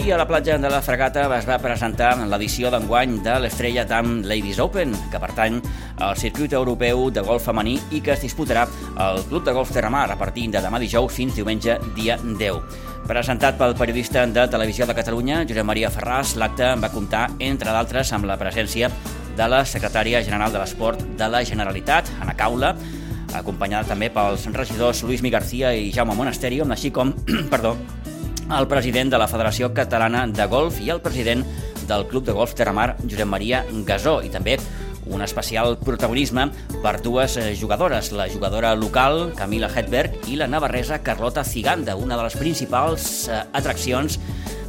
Ahir a la platja de la Fregata es va presentar l'edició d'enguany de l'Estrella Dam Ladies Open, que pertany al circuit europeu de golf femení i que es disputarà al Club de Golf Terramar a partir de demà dijous fins diumenge dia 10. Presentat pel periodista de Televisió de Catalunya, Josep Maria Ferràs, l'acte va comptar, entre d'altres, amb la presència de la secretària general de l'Esport de la Generalitat, Ana Caula, acompanyada també pels regidors Luis Mi García i Jaume Monasterio, així com, perdó, el president de la Federació Catalana de Golf i el president del Club de Golf Terramar, Josep Maria Gasó, i també un especial protagonisme per dues eh, jugadores, la jugadora local Camila Hedberg i la navarresa Carlota Ciganda, una de les principals eh, atraccions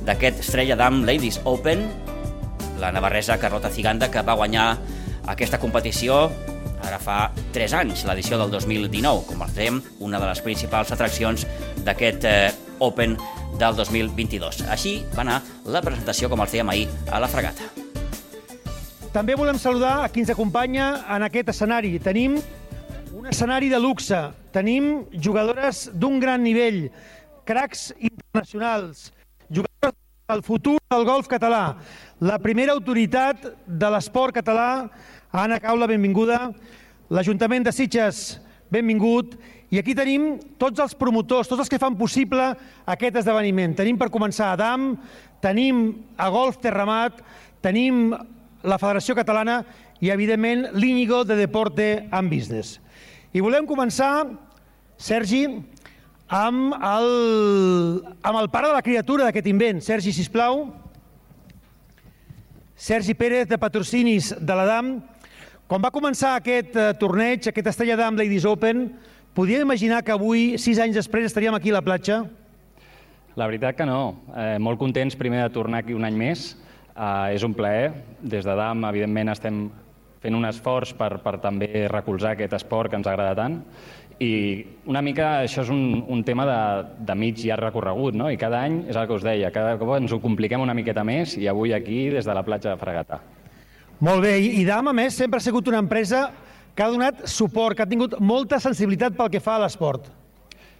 d'aquest Estrella Dam Ladies Open, la navarresa Carlota Ciganda, que va guanyar aquesta competició ara fa 3 anys, l'edició del 2019, com els dèiem, una de les principals atraccions d'aquest eh, Open del 2022. Així va anar la presentació, com els dèiem ahir, a la fregata. També volem saludar a qui ens acompanya en aquest escenari. Tenim un escenari de luxe, tenim jugadores d'un gran nivell, cracs internacionals, jugadores del futur del golf català, la primera autoritat de l'esport català, Anna Caula, benvinguda, l'Ajuntament de Sitges, benvingut, i aquí tenim tots els promotors, tots els que fan possible aquest esdeveniment. Tenim per començar Adam, tenim a Golf Terramat, tenim la Federació Catalana i, evidentment, l'Íñigo de Deporte and Business. I volem començar, Sergi, amb el, amb el pare de la criatura d'aquest invent. Sergi, sisplau. Sergi Pérez, de patrocinis de l'Adam. Quan va començar aquest eh, torneig, aquest Estrella d'Am Ladies Open, Podíem imaginar que avui, sis anys després, estaríem aquí a la platja? La veritat que no. Eh, molt contents primer de tornar aquí un any més. Eh, és un plaer. Des de DAM, evidentment, estem fent un esforç per, per també recolzar aquest esport que ens agrada tant. I una mica això és un, un tema de, de mig llarg recorregut, no? I cada any, és el que us deia, cada cop ens ho compliquem una miqueta més i avui aquí des de la platja de Fregata. Molt bé, i DAM, a més, sempre ha sigut una empresa que ha donat suport, que ha tingut molta sensibilitat pel que fa a l'esport.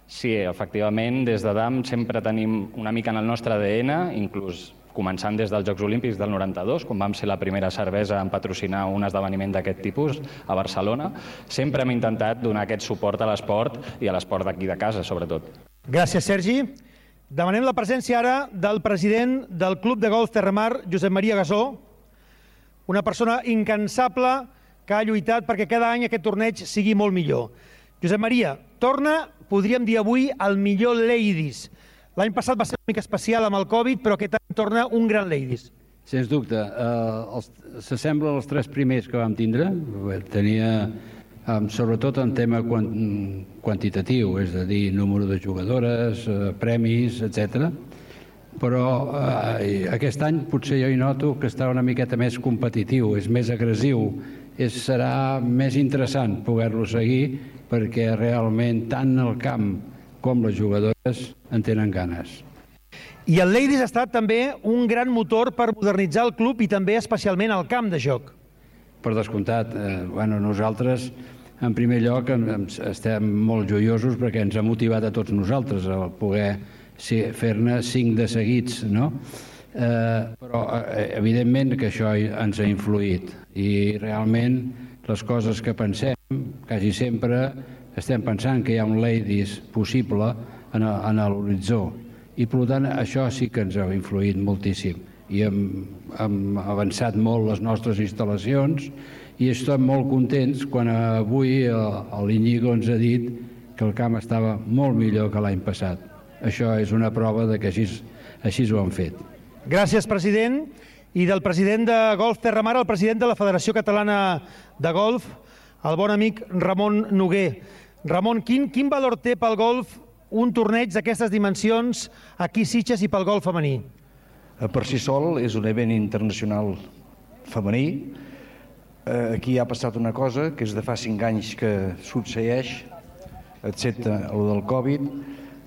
Sí, efectivament, des de DAM sempre tenim una mica en el nostre ADN, inclús començant des dels Jocs Olímpics del 92, quan vam ser la primera cervesa en patrocinar un esdeveniment d'aquest tipus a Barcelona, sempre hem intentat donar aquest suport a l'esport i a l'esport d'aquí de casa, sobretot. Gràcies, Sergi. Demanem la presència ara del president del Club de Golf Terramar, Josep Maria Gasó, una persona incansable que ha lluitat perquè cada any aquest torneig sigui molt millor. Josep Maria, torna, podríem dir avui, el millor Ladies. L'any passat va ser una mica especial amb el Covid, però aquest any torna un gran Ladies. Sens dubte. Eh, S'assembla als tres primers que vam tindre. Tenia, eh, sobretot en tema quant, quantitatiu, és a dir, número de jugadores, eh, premis, etc. Però eh, aquest any potser jo hi noto que està una miqueta més competitiu, és més agressiu, és, serà més interessant poder-lo seguir perquè realment tant el camp com les jugadores en tenen ganes. I el Ladies ha estat també un gran motor per modernitzar el club i també especialment el camp de joc. Per descomptat, eh, bueno, nosaltres en primer lloc estem molt joiosos perquè ens ha motivat a tots nosaltres a poder fer-ne cinc de seguits, no? Eh, però eh, evidentment que això ens ha influït i realment les coses que pensem, quasi sempre estem pensant que hi ha un ladies possible en, en l'horitzó i per tant això sí que ens ha influït moltíssim i hem, hem avançat molt les nostres instal·lacions i estem molt contents quan avui l'Iñigo ens ha dit que el camp estava molt millor que l'any passat. Això és una prova de que així, així ho han fet. Gràcies, president. I del president de Golf Terramar al president de la Federació Catalana de Golf, el bon amic Ramon Noguer. Ramon, quin, quin valor té pel golf un torneig d'aquestes dimensions aquí Sitges i pel golf femení? Eh, per si sol és un event internacional femení. Eh, aquí ha passat una cosa que és de fa cinc anys que succeeix, excepte el del Covid,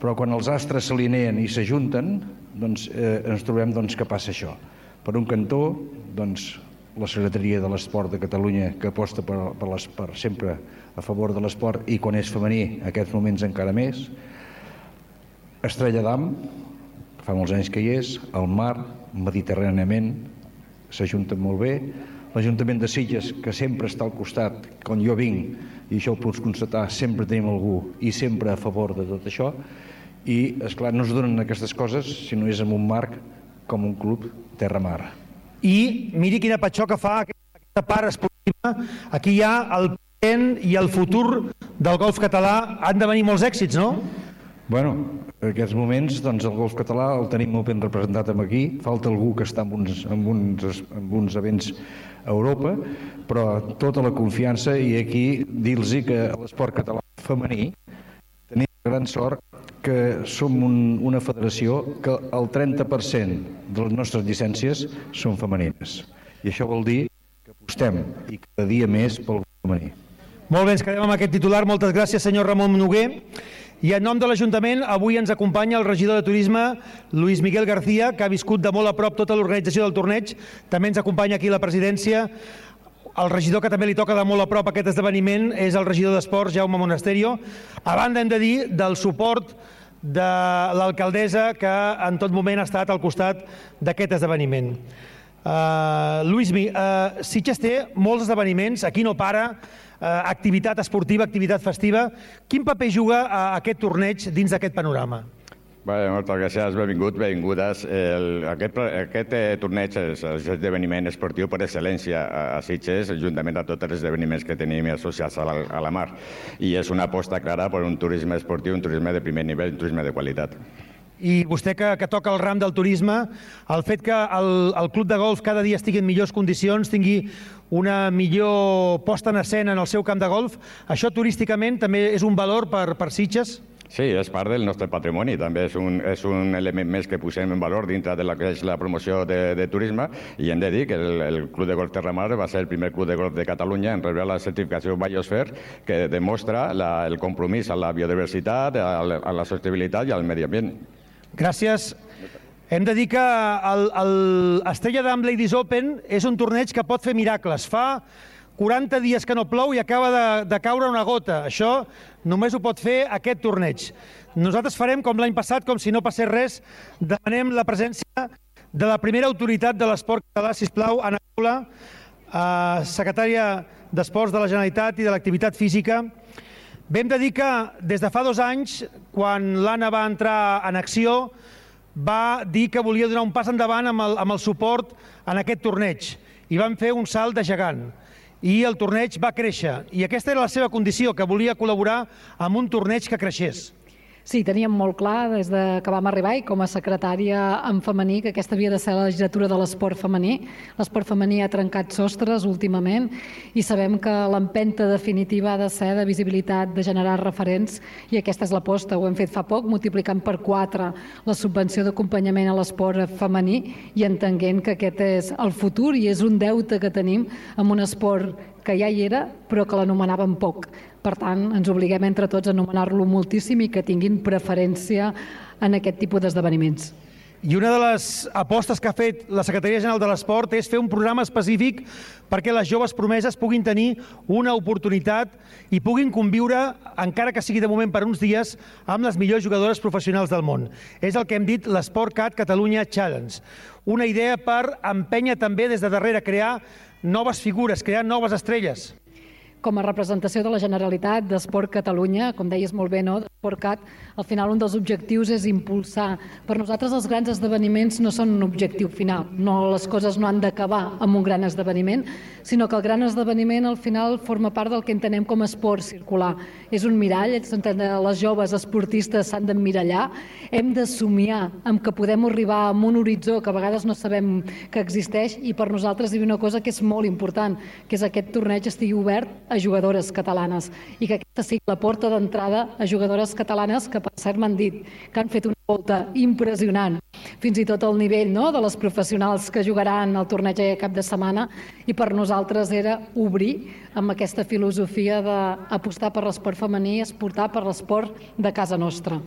però quan els astres s'alineen i s'ajunten, doncs, eh, ens trobem doncs, que passa això. Per un cantó, doncs, la Secretaria de l'Esport de Catalunya, que aposta per, per, les, per sempre a favor de l'esport i quan és femení, en aquests moments encara més. Estrella d'Am, fa molts anys que hi és, el mar, mediterràniament, s'ajunten molt bé, l'Ajuntament de Sitges, que sempre està al costat, quan jo vinc, i això ho pots constatar, sempre tenim algú i sempre a favor de tot això, i, és clar no es donen aquestes coses si no és en un marc com un club terra-mar. I miri quina patxó que fa aquesta part esportiva. Aquí hi ha el present i el futur del golf català. Han de venir molts èxits, no? Bueno, en aquests moments doncs, el golf català el tenim molt ben representat amb aquí. Falta algú que està en uns, en uns, en uns events a Europa, però tota la confiança i aquí dir-los que l'esport català femení tenim gran sort que som un, una federació que el 30% de les nostres llicències són femenines. I això vol dir que apostem i cada dia més pel femení. Molt bé, ens quedem amb aquest titular. Moltes gràcies, senyor Ramon Noguer. I en nom de l'Ajuntament, avui ens acompanya el regidor de Turisme, Luis Miguel García, que ha viscut de molt a prop tota l'organització del torneig. També ens acompanya aquí la presidència. El regidor que també li toca de molt a prop aquest esdeveniment és el regidor d'Esports, Jaume Monasterio. A banda, hem de dir, del suport de l'alcaldessa que en tot moment ha estat al costat d'aquest esdeveniment. Uh, Luis, uh, Sitges té molts esdeveniments, aquí no para, uh, activitat esportiva, activitat festiva. Quin paper juga uh, aquest torneig dins d'aquest panorama? Bé, moltes gràcies, benvingut, benvingudes. El, aquest, aquest eh, torneig és l'esdeveniment esportiu per excel·lència a, a Sitges, juntament amb tots els esdeveniments que tenim associats a la, a la mar. I és una aposta clara per un turisme esportiu, un turisme de primer nivell, un turisme de qualitat. I vostè que, que toca el ram del turisme, el fet que el, el club de golf cada dia estigui en millors condicions, tingui una millor posta en escena en el seu camp de golf, això turísticament també és un valor per, per Sitges? Sí, és part del nostre patrimoni, també és un, és un element més que posem en valor dintre de la que és la promoció de, de turisme i hem de dir que el, el Club de Golf Terramar va ser el primer club de golf de Catalunya en rebre la certificació Biosphere que demostra la, el compromís a la biodiversitat, a la, a la sostenibilitat i al medi ambient. Gràcies. Hem de dir que el, el Estrella d'Am Ladies Open és un torneig que pot fer miracles. Fa 40 dies que no plou i acaba de, de caure una gota. Això només ho pot fer aquest torneig. Nosaltres farem com l'any passat, com si no passés res, demanem la presència de la primera autoritat de l'esport català, sisplau, Anna Paula, eh, secretària d'Esports de la Generalitat i de l'Activitat Física. Vam de dir que des de fa dos anys, quan l'Anna va entrar en acció, va dir que volia donar un pas endavant amb el, amb el suport en aquest torneig i van fer un salt de gegant i el torneig va créixer. I aquesta era la seva condició, que volia col·laborar amb un torneig que creixés. Sí, teníem molt clar des de que vam arribar i com a secretària en femení que aquesta havia de ser la legislatura de l'esport femení. L'esport femení ha trencat sostres últimament i sabem que l'empenta definitiva ha de ser de visibilitat, de generar referents i aquesta és l'aposta. Ho hem fet fa poc, multiplicant per quatre la subvenció d'acompanyament a l'esport femení i entenguent que aquest és el futur i és un deute que tenim amb un esport que ja hi era, però que l'anomenàvem poc. Per tant, ens obliguem entre tots a anomenar-lo moltíssim i que tinguin preferència en aquest tipus d'esdeveniments. I una de les apostes que ha fet la Secretaria General de l'Esport és fer un programa específic perquè les joves promeses puguin tenir una oportunitat i puguin conviure, encara que sigui de moment per uns dies, amb les millors jugadores professionals del món. És el que hem dit l'Esport Cat Catalunya Challenge. Una idea per empènyer també des de darrere, crear noves figures, crear noves estrelles com a representació de la Generalitat d'Esport Catalunya, com deies molt bé, no? d'Esportcat, al final un dels objectius és impulsar. Per nosaltres els grans esdeveniments no són un objectiu final, no, les coses no han d'acabar amb un gran esdeveniment, sinó que el gran esdeveniment al final forma part del que entenem com a esport circular. És un mirall, les joves esportistes s'han d'emmirallar, hem de somiar amb que podem arribar a un horitzó que a vegades no sabem que existeix i per nosaltres hi ha una cosa que és molt important, que és aquest torneig estigui obert a jugadores catalanes i que aquesta sigui la porta d'entrada a jugadores catalanes que per cert m'han dit que han fet una volta impressionant fins i tot al nivell no, de les professionals que jugaran al torneig a cap de setmana i per nosaltres era obrir amb aquesta filosofia d'apostar per l'esport femení i exportar per l'esport de casa nostra.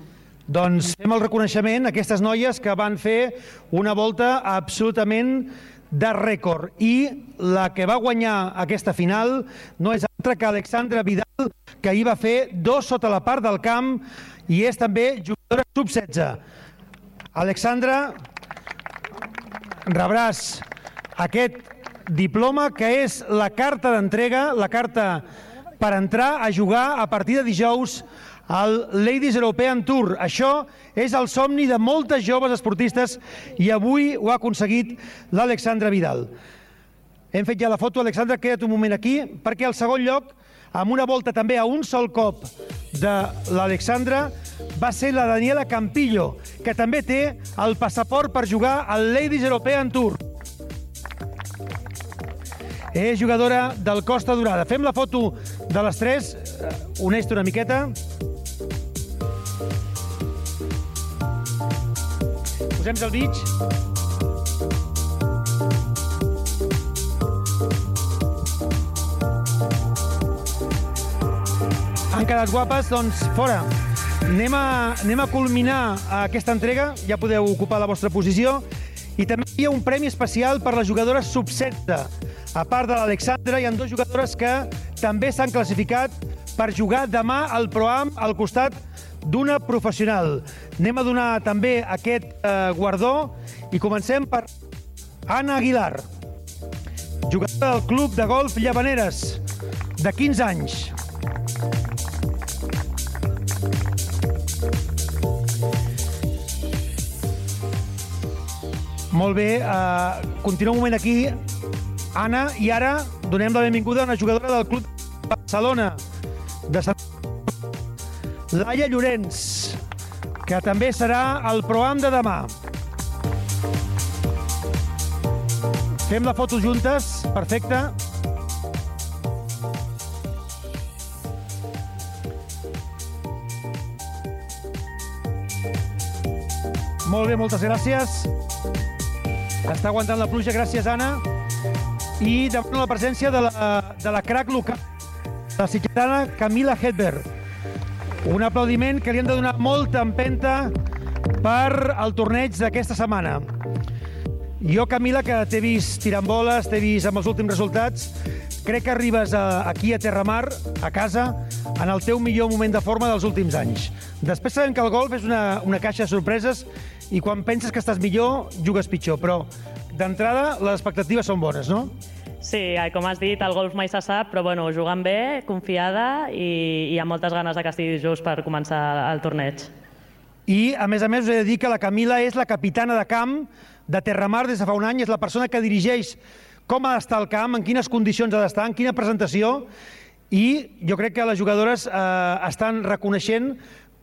Doncs fem el reconeixement a aquestes noies que van fer una volta absolutament de rècord i la que va guanyar aquesta final no és altra que Alexandra Vidal que ahir va fer dos sota la part del camp i és també jugadora sub-16. Alexandra, rebràs aquest diploma que és la carta d'entrega, la carta per entrar a jugar a partir de dijous al Ladies European Tour. Això és el somni de moltes joves esportistes i avui ho ha aconseguit l'Alexandra Vidal. Hem fet ja la foto, Alexandra, queda't un moment aquí, perquè al segon lloc, amb una volta també a un sol cop de l'Alexandra, va ser la Daniela Campillo, que també té el passaport per jugar al Ladies European Tour. És jugadora del Costa Dorada. Fem la foto de les tres. Uneix-te una miqueta. Posem el mig. Quedat guapes, doncs fora. Anem a, anem a culminar aquesta entrega, ja podeu ocupar la vostra posició. I també hi ha un premi especial per les jugadores sub-16. A part de l'Alexandra, hi ha dues jugadores que també s'han classificat per jugar demà al Proam al costat d'una professional. Anem a donar també aquest eh, guardó i comencem per Anna Aguilar, jugadora del Club de Golf Llavaneres, de 15 anys. Molt bé, uh, continua un moment aquí, Anna, i ara donem la benvinguda a una jugadora del Club de Barcelona, de Sant... Laia Llorenç, que també serà el proam de demà. Fem la foto juntes, perfecte. Molt bé, moltes gràcies. Està aguantant la pluja, gràcies, Anna. I demano la presència de la, de la crack local, la sitgetana Camila Hedberg. Un aplaudiment que li han de donar molta empenta per al torneig d'aquesta setmana. Jo, Camila, que t'he vist tirant boles, t'he vist amb els últims resultats, crec que arribes a, aquí a Terramar, a casa, en el teu millor moment de forma dels últims anys. Després sabem que el golf és una, una caixa de sorpreses i quan penses que estàs millor, jugues pitjor, però d'entrada les expectatives són bones, no? Sí, com has dit, el golf mai se sap, però bueno, jugant bé, confiada i, i amb moltes ganes de que estigui just per començar el torneig. I, a més a més, us he de dir que la Camila és la capitana de camp de Terramar des de fa un any, és la persona que dirigeix com ha d'estar el camp, en quines condicions ha d'estar, en quina presentació, i jo crec que les jugadores eh, estan reconeixent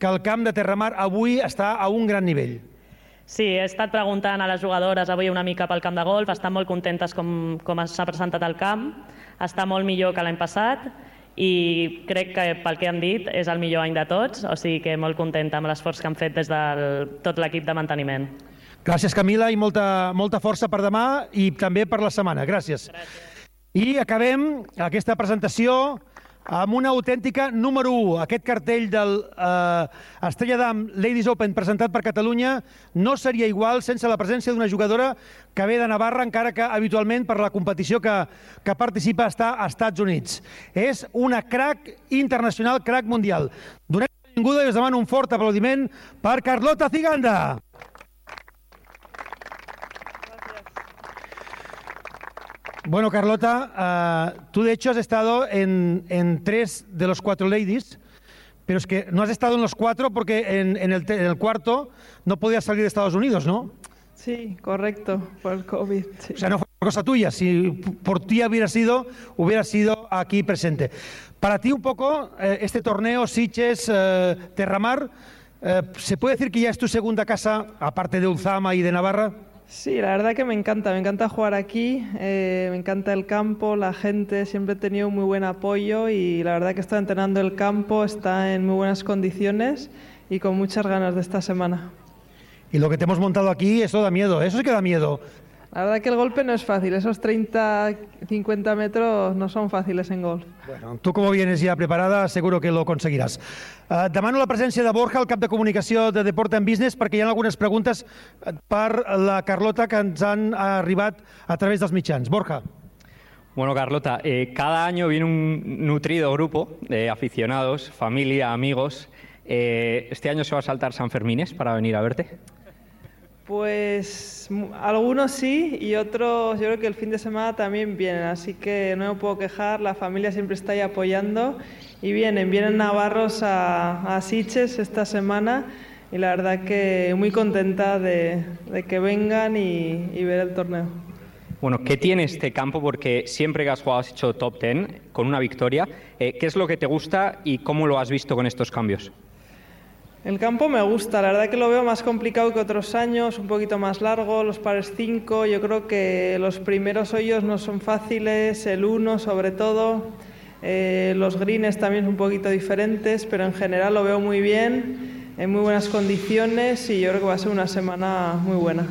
que el camp de Terramar avui està a un gran nivell. Sí, he estat preguntant a les jugadores avui una mica pel camp de golf, estan molt contentes com, com s'ha presentat el camp, està molt millor que l'any passat i crec que pel que han dit és el millor any de tots, o sigui que molt contenta amb l'esforç que han fet des de tot l'equip de manteniment. Gràcies, Camila, i molta, molta força per demà i també per la setmana. Gràcies. Gràcies. I acabem aquesta presentació amb una autèntica número 1. Aquest cartell del eh, Estrella d'Am Ladies Open presentat per Catalunya no seria igual sense la presència d'una jugadora que ve de Navarra, encara que habitualment per la competició que, que participa està als Estats Units. És una crack internacional, crack mundial. Donem benvinguda i us demano un fort aplaudiment per Carlota Ziganda. Bueno, Carlota, uh, tú de hecho has estado en, en, tres de los cuatro ladies, pero es que no has estado en los cuatro porque en, en, el, en el, cuarto no podías salir de Estados Unidos, ¿no? Sí, correcto, por el COVID. Sí. O sea, no fue cosa tuya, si por ti hubiera sido, hubiera sido aquí presente. Para ti un poco, eh, este torneo, Siches, eh, Terramar, eh, ¿se puede decir que ya es tu segunda casa, aparte de Ulzama y de Navarra? Sí, la verdad que me encanta, me encanta jugar aquí, eh, me encanta el campo, la gente, siempre he tenido muy buen apoyo y la verdad que está entrenando el campo, está en muy buenas condiciones y con muchas ganas de esta semana. Y lo que te hemos montado aquí, eso da miedo, eso sí que da miedo. La verdad que el golpe no es fácil, esos 30, 50 metros no son fáciles en golf. Bueno, tu como vienes ja preparada, seguro que lo conseguiràs. Uh, demano la presència de Borja, el cap de comunicació de Deport and Business, perquè hi ha algunes preguntes per la Carlota que ens han arribat a través dels mitjans. Borja. Bueno, Carlota, eh, cada año viene un nutrido grupo de aficionados, familia, amigos. Eh, ¿Este año se va a saltar San Fermines para venir a verte? Pues algunos sí y otros yo creo que el fin de semana también vienen, así que no me puedo quejar, la familia siempre está ahí apoyando y vienen, vienen navarros a, a Sitges esta semana y la verdad que muy contenta de, de que vengan y, y ver el torneo. Bueno, ¿qué tiene este campo? Porque siempre que has jugado has hecho top 10 con una victoria. Eh, ¿Qué es lo que te gusta y cómo lo has visto con estos cambios? El campo me gusta, la verdad que lo veo más complicado que otros años, un poquito más largo, los pares 5, yo creo que los primeros hoyos no son fáciles, el 1 sobre todo, eh, los greens también son un poquito diferentes, pero en general lo veo muy bien, en muy buenas condiciones y yo creo que va a ser una semana muy buena.